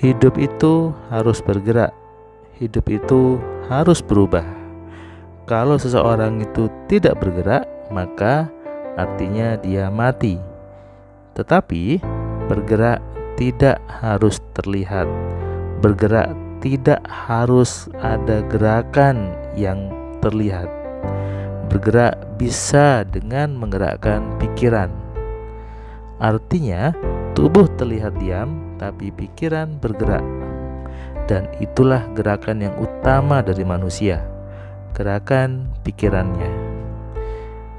Hidup itu harus bergerak, hidup itu harus berubah. Kalau seseorang itu tidak bergerak, maka artinya dia mati. Tetapi bergerak tidak harus terlihat, bergerak tidak harus ada gerakan yang terlihat. Bergerak bisa dengan menggerakkan pikiran. Artinya, tubuh terlihat diam, tapi pikiran bergerak, dan itulah gerakan yang utama dari manusia: gerakan pikirannya.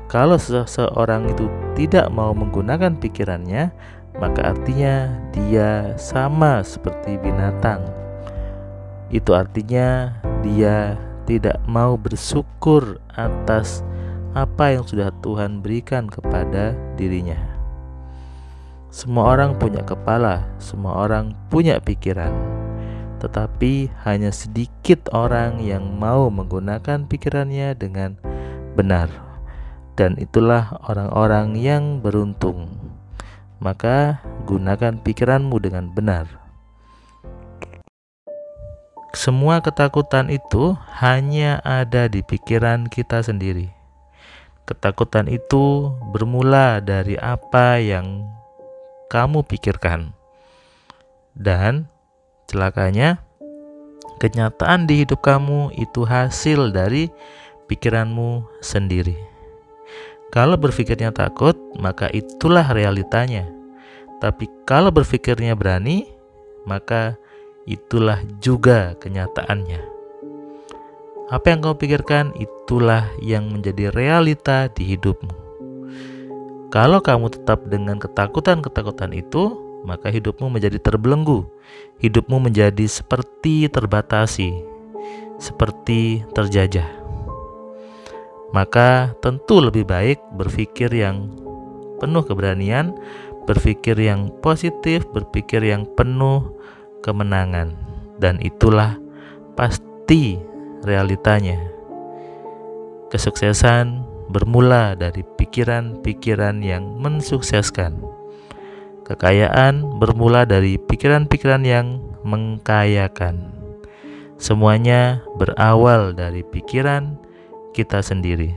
Kalau seseorang itu tidak mau menggunakan pikirannya, maka artinya dia sama seperti binatang. Itu artinya dia tidak mau bersyukur atas apa yang sudah Tuhan berikan kepada dirinya. Semua orang punya kepala, semua orang punya pikiran, tetapi hanya sedikit orang yang mau menggunakan pikirannya dengan benar, dan itulah orang-orang yang beruntung. Maka, gunakan pikiranmu dengan benar. Semua ketakutan itu hanya ada di pikiran kita sendiri. Ketakutan itu bermula dari apa yang kamu pikirkan. Dan celakanya, kenyataan di hidup kamu itu hasil dari pikiranmu sendiri. Kalau berpikirnya takut, maka itulah realitanya. Tapi kalau berpikirnya berani, maka itulah juga kenyataannya. Apa yang kamu pikirkan, itulah yang menjadi realita di hidupmu. Kalau kamu tetap dengan ketakutan-ketakutan itu, maka hidupmu menjadi terbelenggu. Hidupmu menjadi seperti terbatasi, seperti terjajah. Maka tentu lebih baik berpikir yang penuh keberanian, berpikir yang positif, berpikir yang penuh kemenangan. Dan itulah pasti realitanya. Kesuksesan bermula dari pikiran-pikiran yang mensukseskan. Kekayaan bermula dari pikiran-pikiran yang mengkayakan. Semuanya berawal dari pikiran kita sendiri.